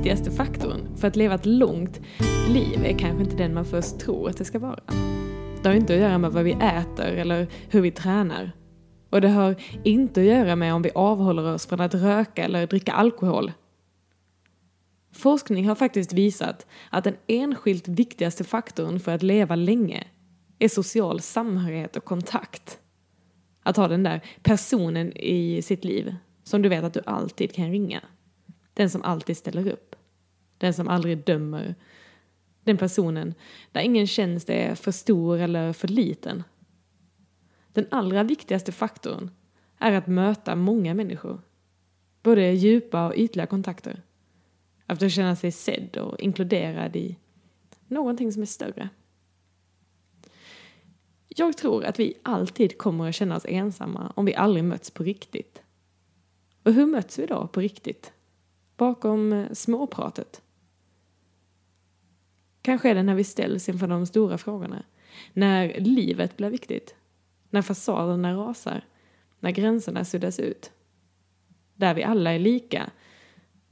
viktigaste faktorn för att leva ett långt liv är kanske inte den man först tror att det ska vara. Det har inte att göra med vad vi äter eller hur vi tränar. Och det har inte att göra med om vi avhåller oss från att röka eller dricka alkohol. Forskning har faktiskt visat att den enskilt viktigaste faktorn för att leva länge är social samhörighet och kontakt. Att ha den där personen i sitt liv som du vet att du alltid kan ringa. Den som alltid ställer upp. Den som aldrig dömer. Den personen där ingen tjänst är för stor eller för liten. Den allra viktigaste faktorn är att möta många människor. Både djupa och ytliga kontakter. Att känna sig sedd och inkluderad i någonting som är större. Jag tror att vi alltid kommer att känna oss ensamma om vi aldrig möts på riktigt. Och hur möts vi då på riktigt? Bakom eh, småpratet? Kanske är det när vi ställs inför de stora frågorna. När livet blir viktigt. När fasaderna rasar. När gränserna suddas ut. Där vi alla är lika.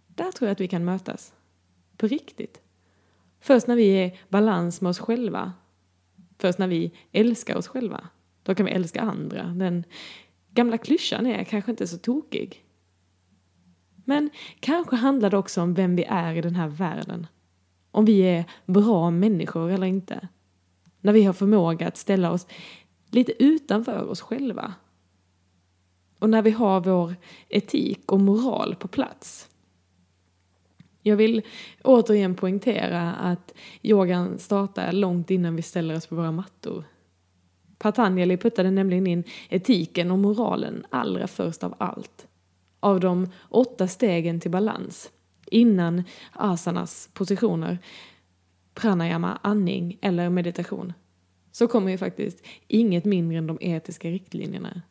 Där tror jag att vi kan mötas. På riktigt. Först när vi är i balans med oss själva. Först när vi älskar oss själva. Då kan vi älska andra. Den gamla klyschan är kanske inte så tokig. Men kanske handlar det också om vem vi är i den här världen. Om vi är bra människor eller inte. När vi har förmåga att ställa oss lite utanför oss själva. Och när vi har vår etik och moral på plats. Jag vill återigen poängtera att yogan startar långt innan vi ställer oss på våra mattor. Patanjali puttade nämligen in etiken och moralen allra först av allt av de åtta stegen till balans innan asanas positioner, pranayama, andning eller meditation så kommer ju faktiskt inget mindre än de etiska riktlinjerna,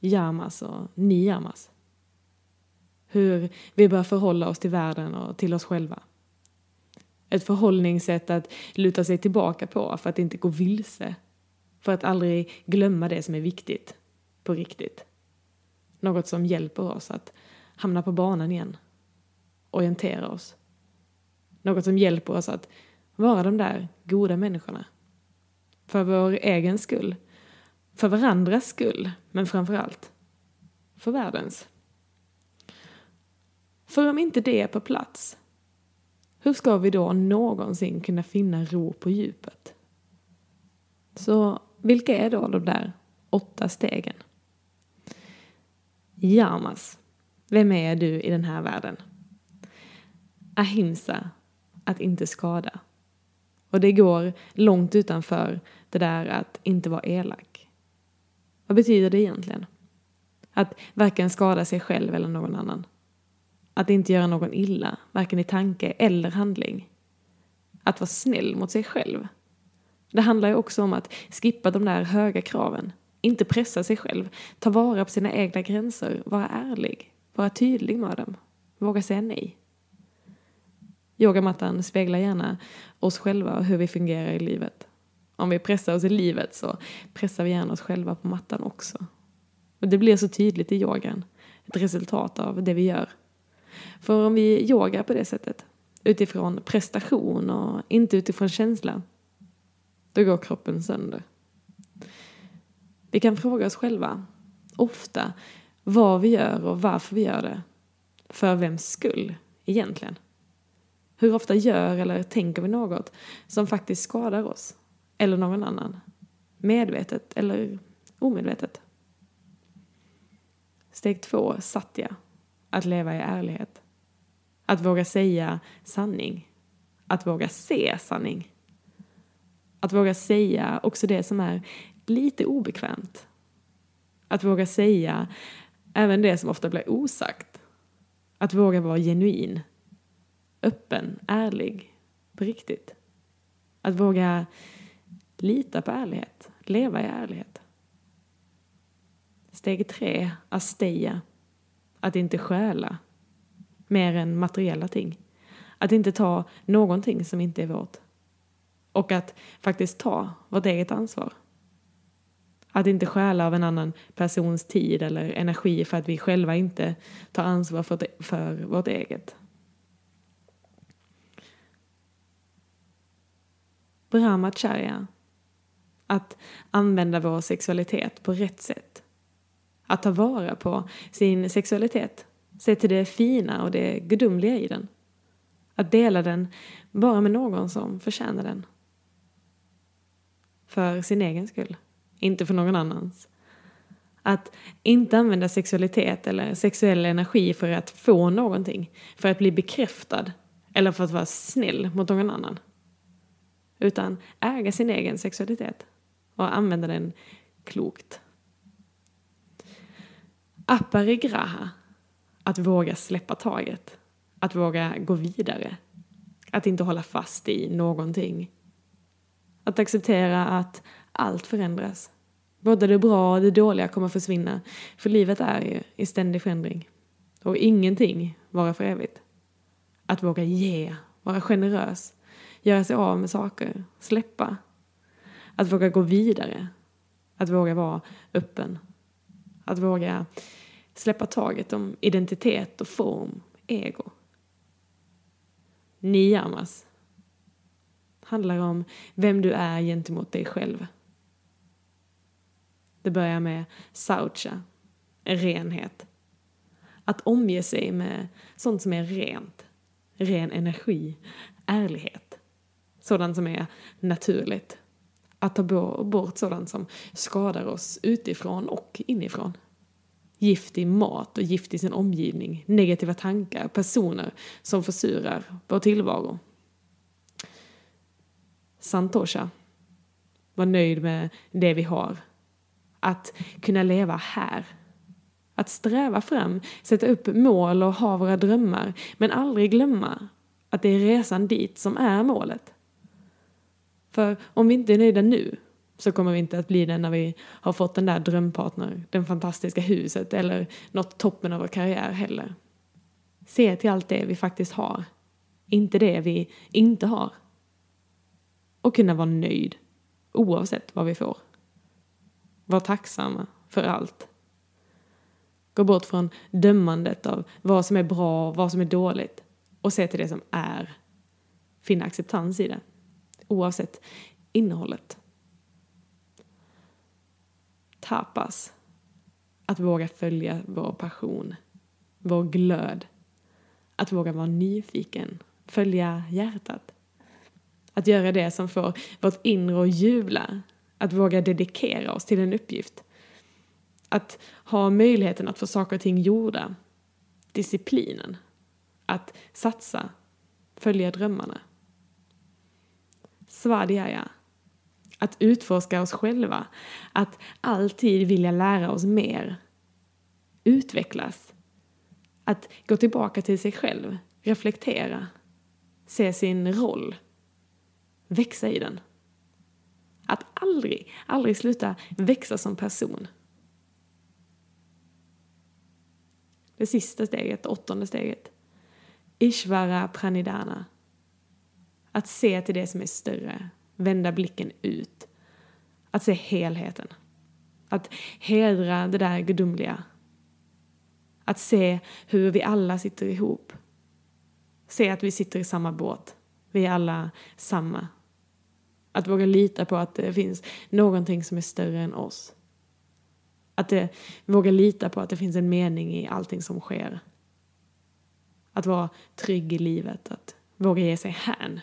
yamas och niyamas. Hur vi bör förhålla oss till världen och till oss själva. Ett förhållningssätt att luta sig tillbaka på för att inte gå vilse. För att aldrig glömma det som är viktigt, på riktigt. Något som hjälper oss att hamna på banan igen. Orientera oss. Något som hjälper oss att vara de där goda människorna. För vår egen skull. För varandras skull, men framför allt för världens. För om inte det är på plats, hur ska vi då någonsin kunna finna ro på djupet? Så vilka är då de där åtta stegen? Yamas. Vem är du i den här världen? Ahimsa. Att inte skada. Och det går långt utanför det där att inte vara elak. Vad betyder det egentligen? Att varken skada sig själv eller någon annan. Att inte göra någon illa, varken i tanke eller handling. Att vara snäll mot sig själv. Det handlar ju också om att skippa de där höga kraven. Inte pressa sig själv. Ta vara på sina egna gränser. Vara ärlig. Vara tydlig med dem. Våga säga nej. Yogamattan speglar gärna oss själva och hur vi fungerar i livet. Om vi pressar oss i livet så pressar vi gärna oss själva på mattan också. Och det blir så tydligt i yogan. Ett resultat av det vi gör. För om vi yogar på det sättet, utifrån prestation och inte utifrån känsla, då går kroppen sönder. Vi kan fråga oss själva, ofta, vad vi gör och varför vi gör det. För vems skull, egentligen. Hur ofta gör eller tänker vi något som faktiskt skadar oss eller någon annan? Medvetet eller omedvetet? Steg två, satya. Att leva i ärlighet. Att våga säga sanning. Att våga se sanning. Att våga säga också det som är lite obekvämt. Att våga säga även det som ofta blir osagt. Att våga vara genuin, öppen, ärlig, på riktigt. Att våga lita på ärlighet, leva i ärlighet. Steg tre, asteja. Att inte stjäla mer än materiella ting. Att inte ta någonting som inte är vårt. Och att faktiskt ta vårt eget ansvar. Att inte stjäla av en annan persons tid eller energi för att vi själva inte tar ansvar för, för vårt eget. Brahmacharya. Att använda vår sexualitet på rätt sätt. Att ta vara på sin sexualitet. Se till det fina och det gudomliga i den. Att dela den bara med någon som förtjänar den. För sin egen skull inte för någon annans. Att inte använda sexualitet eller sexuell energi för att få någonting, för att bli bekräftad eller för att vara snäll mot någon annan. Utan äga sin egen sexualitet och använda den klokt. Aparigraha, att våga släppa taget, att våga gå vidare, att inte hålla fast i någonting. Att acceptera att allt förändras. Både det bra och det dåliga kommer försvinna, för livet är ju i ständig förändring. Och ingenting vara för evigt. Att våga ge, vara generös, göra sig av med saker, släppa. Att våga gå vidare. Att våga vara öppen. Att våga släppa taget om identitet och form, ego. Niyamas handlar om vem du är gentemot dig själv. Det börjar med saucha, renhet. Att omge sig med sånt som är rent, ren energi, ärlighet. Sådant som är naturligt. Att ta bort sådant som skadar oss utifrån och inifrån. Gift i mat och gift i sin omgivning, negativa tankar, personer som försurar vår tillvaro. Santosha. Var nöjd med det vi har. Att kunna leva här. Att sträva fram, sätta upp mål och ha våra drömmar. Men aldrig glömma att det är resan dit som är målet. För om vi inte är nöjda nu så kommer vi inte att bli det när vi har fått den där drömpartner, det fantastiska huset eller nått toppen av vår karriär heller. Se till allt det vi faktiskt har, inte det vi inte har. Och kunna vara nöjd, oavsett vad vi får. Var tacksamma för allt. Gå bort från dömandet av vad som är bra och vad som är dåligt och se till det som är. Finna acceptans i det, oavsett innehållet. Tapas. Att våga följa vår passion, vår glöd. Att våga vara nyfiken, följa hjärtat. Att göra det som får vårt inre att jubla. Att våga dedikera oss till en uppgift. Att ha möjligheten att få saker och ting gjorda. Disciplinen. Att satsa, följa drömmarna. Svadhyaya. Att utforska oss själva. Att alltid vilja lära oss mer. Utvecklas. Att gå tillbaka till sig själv. Reflektera. Se sin roll. Växa i den. Att aldrig, aldrig sluta växa som person. Det sista steget, det åttonde steget. Ishvara pranidana. Att se till det som är större, vända blicken ut. Att se helheten. Att hedra det där gudomliga. Att se hur vi alla sitter ihop. Se att vi sitter i samma båt. Vi är alla samma. Att våga lita på att det finns någonting som är större än oss. Att det, våga lita på att det finns en mening i allting som sker. Att vara trygg i livet, att våga ge sig hän.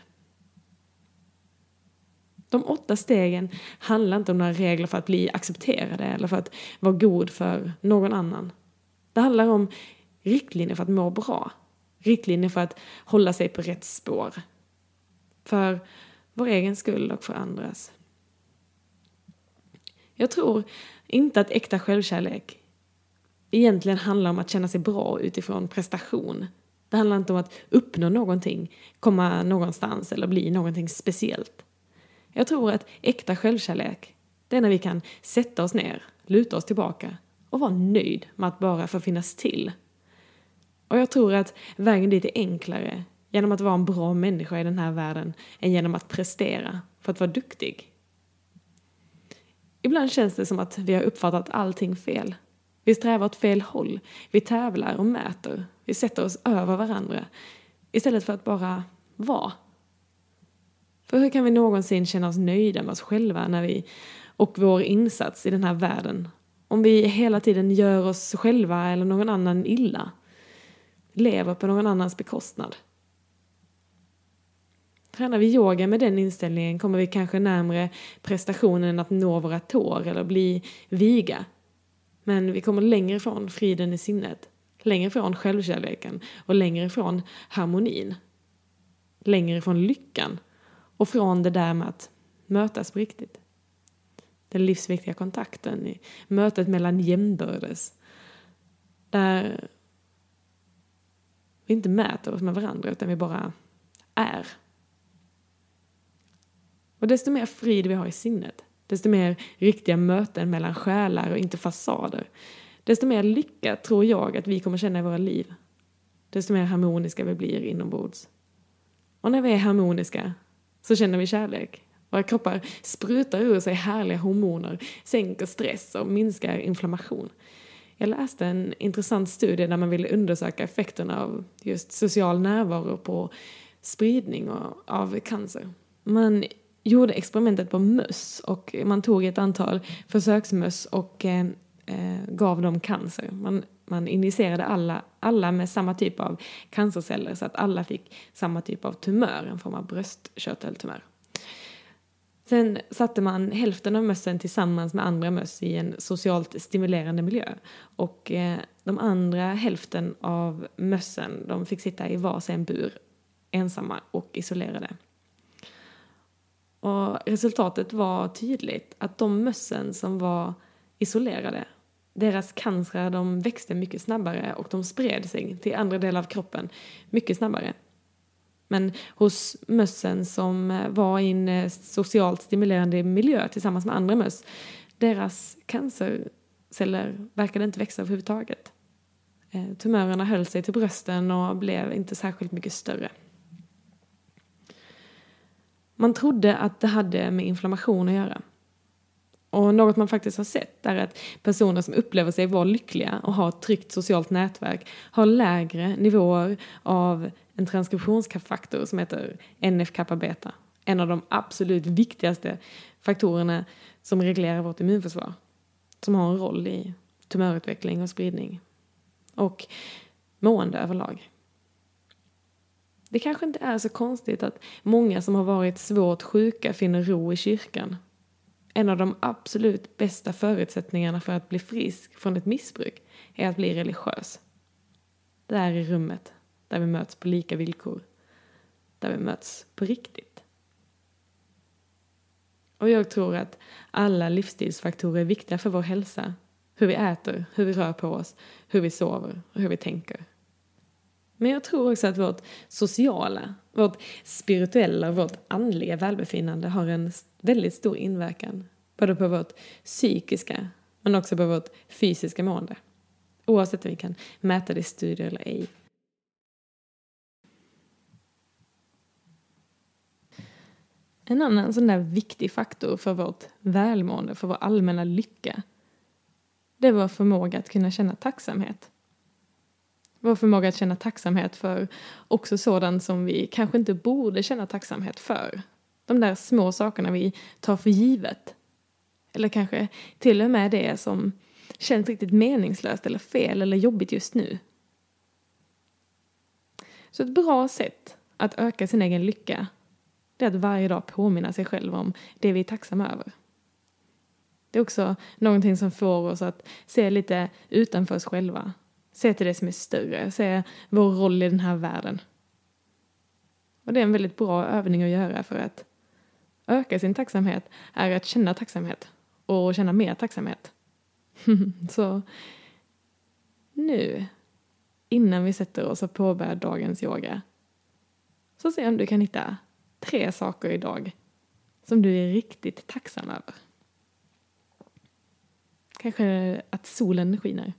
De åtta stegen handlar inte om några regler för att bli accepterade eller för att vara god för någon annan. Det handlar om riktlinjer för att må bra. Riktlinjer för att hålla sig på rätt spår. För vår egen skull och för andras. Jag tror inte att äkta självkärlek egentligen handlar om att känna sig bra utifrån prestation. Det handlar inte om att uppnå någonting, komma någonstans eller bli någonting speciellt. Jag tror att äkta självkärlek, det är när vi kan sätta oss ner, luta oss tillbaka och vara nöjd med att bara få finnas till. Och jag tror att vägen dit är enklare genom att vara en bra människa i den här världen än genom att prestera för att vara duktig. Ibland känns det som att vi har uppfattat allting fel. Vi strävar åt fel håll. Vi tävlar och mäter. Vi sätter oss över varandra istället för att bara vara. För hur kan vi någonsin känna oss nöjda med oss själva när vi, och vår insats i den här världen om vi hela tiden gör oss själva eller någon annan illa? Lever på någon annans bekostnad? Tränar vi yoga med den inställningen kommer vi kanske närmre prestationen att nå våra tår eller bli viga. Men vi kommer längre ifrån friden i sinnet, längre ifrån självkärleken och längre ifrån harmonin. Längre ifrån lyckan och från det där med att mötas på riktigt. Den livsviktiga kontakten, i mötet mellan jämnbördes. Där vi inte mäter oss med varandra utan vi bara är. Och desto mer frid vi har i sinnet, desto mer riktiga möten mellan själar och inte fasader, desto mer lycka tror jag att vi kommer känna i våra liv. Desto mer harmoniska vi blir inombords. Och när vi är harmoniska så känner vi kärlek. Våra kroppar sprutar ur sig härliga hormoner, sänker stress och minskar inflammation. Jag läste en intressant studie där man ville undersöka effekterna av just social närvaro på spridning av cancer. Man gjorde experimentet på möss och man tog ett antal försöksmöss och eh, eh, gav dem cancer. Man, man injicerade alla, alla med samma typ av cancerceller så att alla fick samma typ av tumör, en form av bröstkörteltumör. Sen satte man hälften av mössen tillsammans med andra möss i en socialt stimulerande miljö. Och eh, de andra hälften av mössen de fick sitta i varsin bur, ensamma och isolerade. Och resultatet var tydligt, att de mössen som var isolerade, deras cancrar de växte mycket snabbare och de spred sig till andra delar av kroppen mycket snabbare. Men hos mössen som var i en eh, socialt stimulerande miljö tillsammans med andra möss, deras cancerceller verkade inte växa överhuvudtaget. Eh, tumörerna höll sig till brösten och blev inte särskilt mycket större. Man trodde att det hade med inflammation att göra. Och något man faktiskt har sett är att personer som upplever sig vara lyckliga och har ett tryggt socialt nätverk har lägre nivåer av en transkriptionsfaktor som heter NF-kappa-beta. En av de absolut viktigaste faktorerna som reglerar vårt immunförsvar. Som har en roll i tumörutveckling och spridning. Och mående överlag. Det kanske inte är så konstigt att många som har varit svårt sjuka finner ro i kyrkan. En av de absolut bästa förutsättningarna för att bli frisk från ett missbruk är att bli religiös. Där i rummet, där vi möts på lika villkor. Där vi möts på riktigt. Och jag tror att alla livsstilsfaktorer är viktiga för vår hälsa. Hur vi äter, hur vi rör på oss, hur vi sover och hur vi tänker. Men jag tror också att vårt sociala, vårt spirituella och vårt andliga välbefinnande har en väldigt stor inverkan. Både på vårt psykiska men också på vårt fysiska mående. Oavsett om vi kan mäta det i studier eller ej. En annan sån där viktig faktor för vårt välmående, för vår allmänna lycka, det är vår förmåga att kunna känna tacksamhet. Vår förmåga att känna tacksamhet för också sådant som vi kanske inte borde känna tacksamhet för. De där små sakerna vi tar för givet. Eller kanske till och med det som känns riktigt meningslöst eller fel eller jobbigt just nu. Så ett bra sätt att öka sin egen lycka det är att varje dag påminna sig själv om det vi är tacksamma över. Det är också någonting som får oss att se lite utanför oss själva Se till det som är större, se vår roll i den här världen. Och det är en väldigt bra övning att göra för att öka sin tacksamhet är att känna tacksamhet och känna mer tacksamhet. så nu, innan vi sätter oss och påbörjar dagens yoga, så se om du kan hitta tre saker idag som du är riktigt tacksam över. Kanske att solen skiner.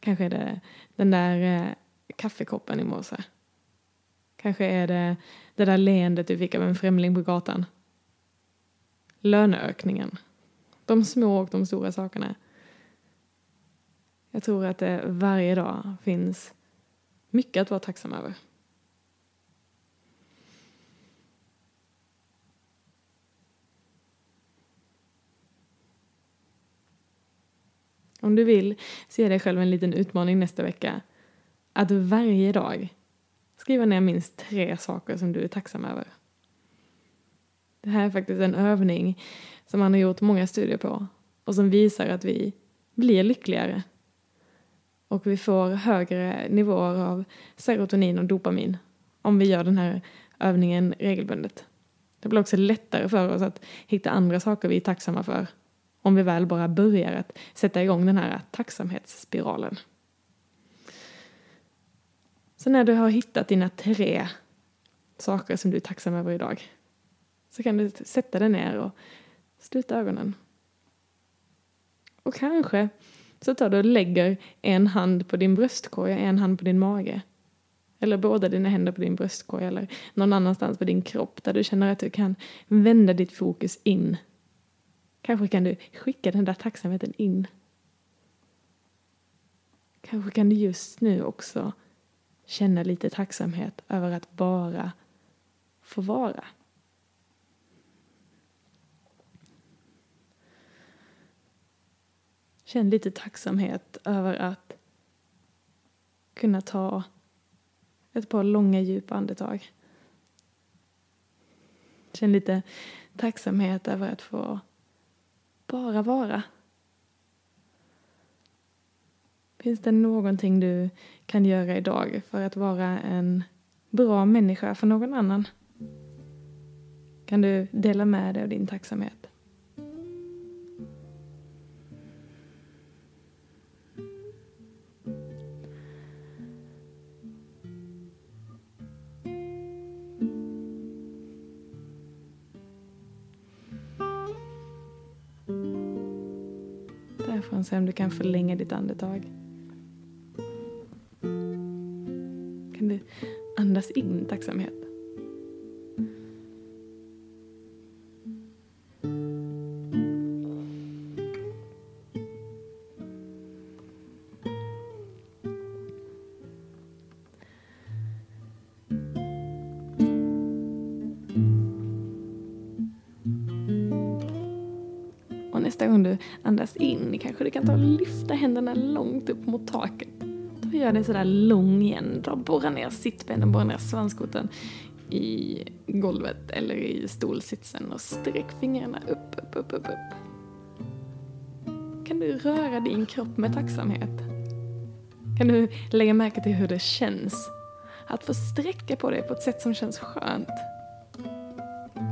Kanske är det den där eh, kaffekoppen i morse. Kanske är det det där leendet du fick av en främling på gatan. Löneökningen. De små och de stora sakerna. Jag tror att det varje dag finns mycket att vara tacksam över. Om du vill så ge dig själv en liten utmaning nästa vecka. Att varje dag skriva ner minst tre saker som du är tacksam över. Det här är faktiskt en övning som man har gjort många studier på och som visar att vi blir lyckligare och vi får högre nivåer av serotonin och dopamin om vi gör den här övningen regelbundet. Det blir också lättare för oss att hitta andra saker vi är tacksamma för om vi väl bara börjar att sätta igång den här tacksamhetsspiralen. Så när du har hittat dina tre saker som du är tacksam över idag så kan du sätta dig ner och sluta ögonen. Och kanske så tar du och lägger en hand på din bröstkorg och en hand på din mage. Eller båda dina händer på din bröstkorg eller någon annanstans på din kropp där du känner att du kan vända ditt fokus in. Kanske kan du skicka den där tacksamheten in. Kanske kan du just nu också känna lite tacksamhet över att bara få vara. Känn lite tacksamhet över att kunna ta ett par långa djupa andetag. Känn lite tacksamhet över att få bara vara. Finns det någonting du kan göra idag för att vara en bra människa för någon annan? Kan du dela med dig av din tacksamhet? Se om du kan förlänga ditt andetag. Kan du andas in tacksamhet? Kanske du kan ta och lyfta händerna långt upp mot taket. Då gör det sådär lång igen. Ta borra ner sittbenen, borra ner svanskotan i golvet eller i stolsitsen och sträck fingrarna upp, upp, upp, upp, upp. Kan du röra din kropp med tacksamhet? Kan du lägga märke till hur det känns? Att få sträcka på dig på ett sätt som känns skönt.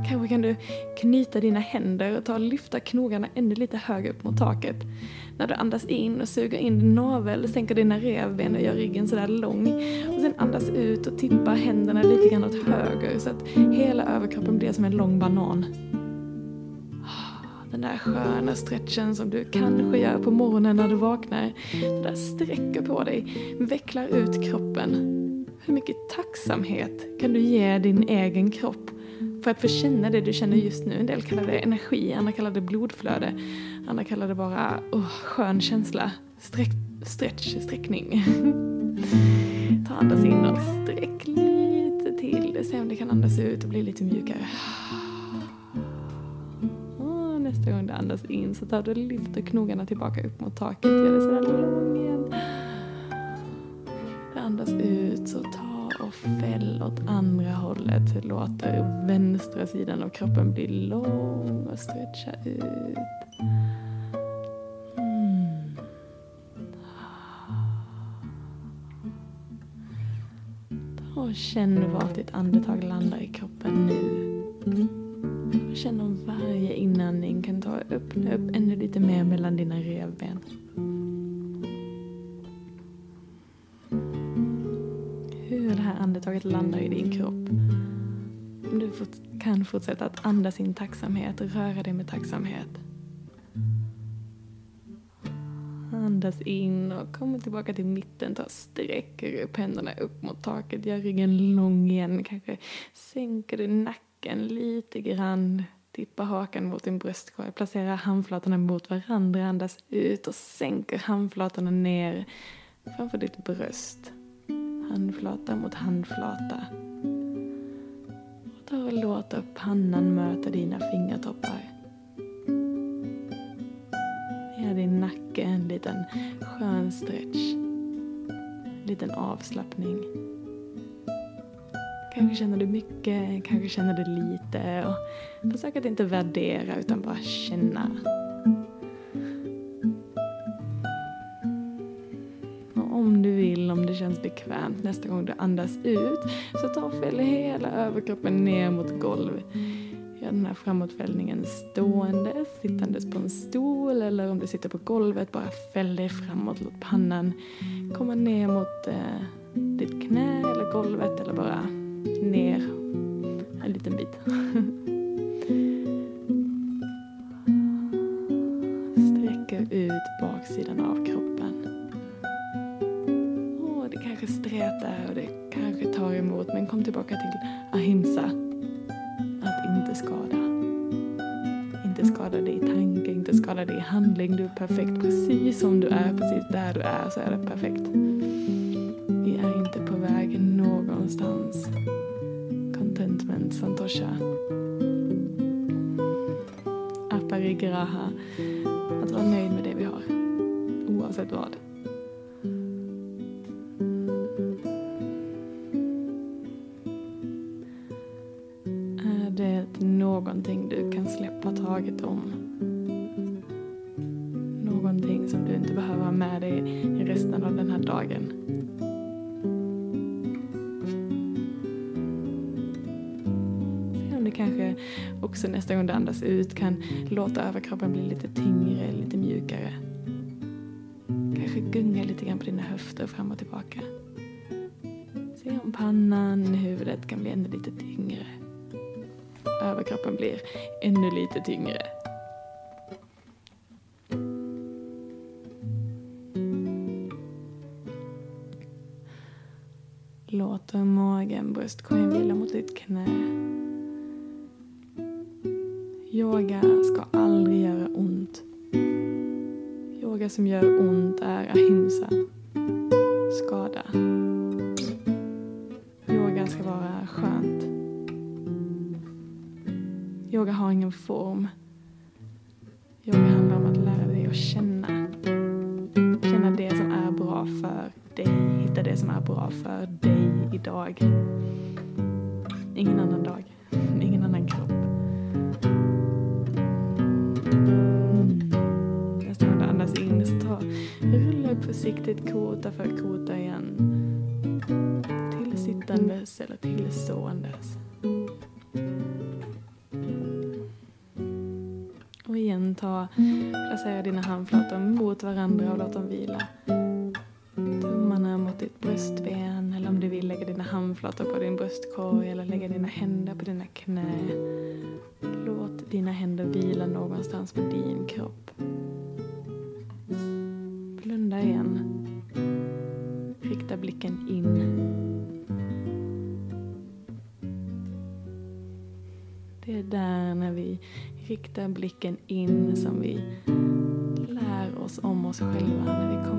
Kanske kan du knyta dina händer och ta och lyfta knogarna ännu lite högre upp mot taket. När du andas in och suger in din navel, sänker dina revben och gör ryggen sådär lång. Och sen andas ut och tippa händerna lite grann åt höger så att hela överkroppen blir som en lång banan. Ah, den där sköna stretchen som du kanske gör på morgonen när du vaknar. Det där sträcker på dig, vecklar ut kroppen. Hur mycket tacksamhet kan du ge din egen kropp för att få känna det du känner just nu. En del kallar det energi, andra kallar det blodflöde, andra kallar det bara oh, skön känsla. Sträck, stretch, sträckning. Ta andas in och sträck lite till. Se om du kan andas ut och bli lite mjukare. Och nästa gång du andas in så tar du och lyfter knogarna tillbaka upp mot taket. Gör det sådär lång igen. Andas ut så tar och fäll åt andra hållet. Låter vänstra sidan av kroppen bli lång och stretcha ut. Mm. Och känn vart ditt andetag landar i kroppen nu. Känn om varje inandning kan ta öppna upp ännu lite mer andetaget landar i din kropp. Du kan fortsätta att andas in tacksamhet, röra dig med tacksamhet. Andas in och kom tillbaka till mitten. Ta sträcker upp händerna upp mot taket. Gör ryggen lång igen. Kanske sänker du nacken lite grann. Tippa hakan mot din bröstkorg. Placera handflatorna mot varandra. Andas ut och sänker handflatorna ner framför ditt bröst handflata mot handflata. Och då och låt pannan möta dina fingertoppar. Ge din nacke en liten skön stretch. En liten avslappning. Kanske känner du mycket, kanske känner du lite. Och försök att inte värdera utan bara känna. Känns bekvämt nästa gång du andas ut så ta och fäll hela överkroppen ner mot golvet. Gör den här framåtfällningen stående, sittandes på en stol eller om du sitter på golvet, bara fäll dig framåt, låt pannan komma ner mot eh, ditt knä eller golvet eller bara ner en liten bit. stretar och det kanske tar emot men kom tillbaka till ahimsa. Att inte skada. Inte skada dig i tanke, inte skada dig i handling. Du är perfekt precis som du är, precis där du är så är det perfekt. Vi är inte på väg någonstans. Contentment, santosha. Aparigraha. Att vara nöjd med det vi har. Oavsett vad. Andas ut kan låta överkroppen bli lite tyngre, lite mjukare. Kanske gunga lite grann på dina höfter fram och tillbaka. Se om pannan, huvudet kan bli ännu lite tyngre. Överkroppen blir ännu lite tyngre. Låt magen, bröstkorgen vila mot ditt knä. Som gör ont är ahimsa. Skada. Yoga ska vara skönt. Yoga har ingen form. Yoga handlar om att lära dig att känna. Känna det som är bra för dig. Hitta det som är bra för dig idag. Ingen annan dag. Ingen annan kropp. Försiktigt kota för kota igen. Till sittandes eller till ståendes. Och igen ta, placera dina handflator mot varandra och låt dem vila. Tummarna mot ditt bröstben eller om du vill lägga dina handflator på din bröstkorg eller lägga dina händer på dina knä. Låt dina händer vila någonstans på din kropp. Blicken in. Det är där när vi riktar blicken in som vi lär oss om oss själva, när vi kommer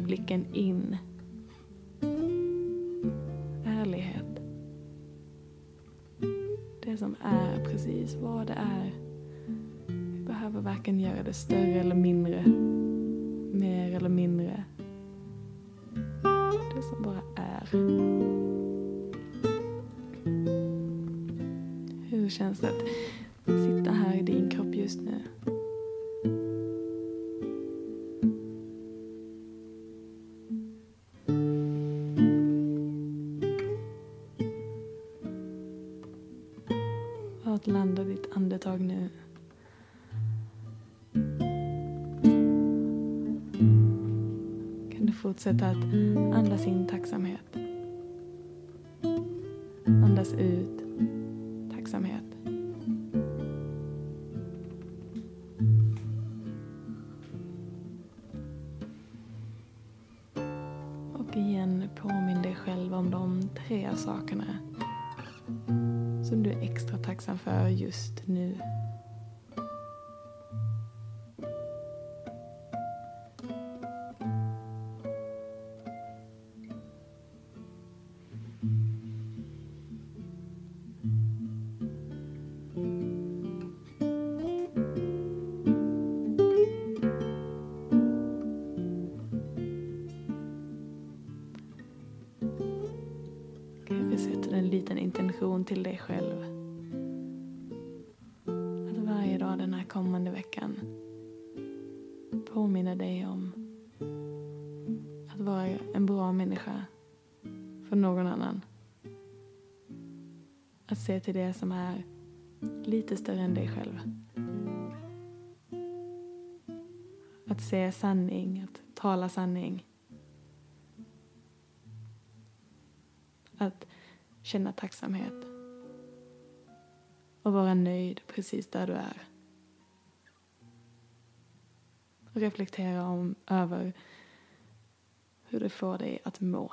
blicken in. Ärlighet. Det som är precis vad det är. Vi behöver varken göra det större eller mindre. Mer eller mindre. Det som bara är. Hur känns det att sitta här i din kropp just nu? Fortsätta att andas in tacksamhet? Andas ut se till det som är lite större än dig själv. Att se sanning, att tala sanning. Att känna tacksamhet. Och vara nöjd precis där du är. Och reflektera om, över hur det får dig att må.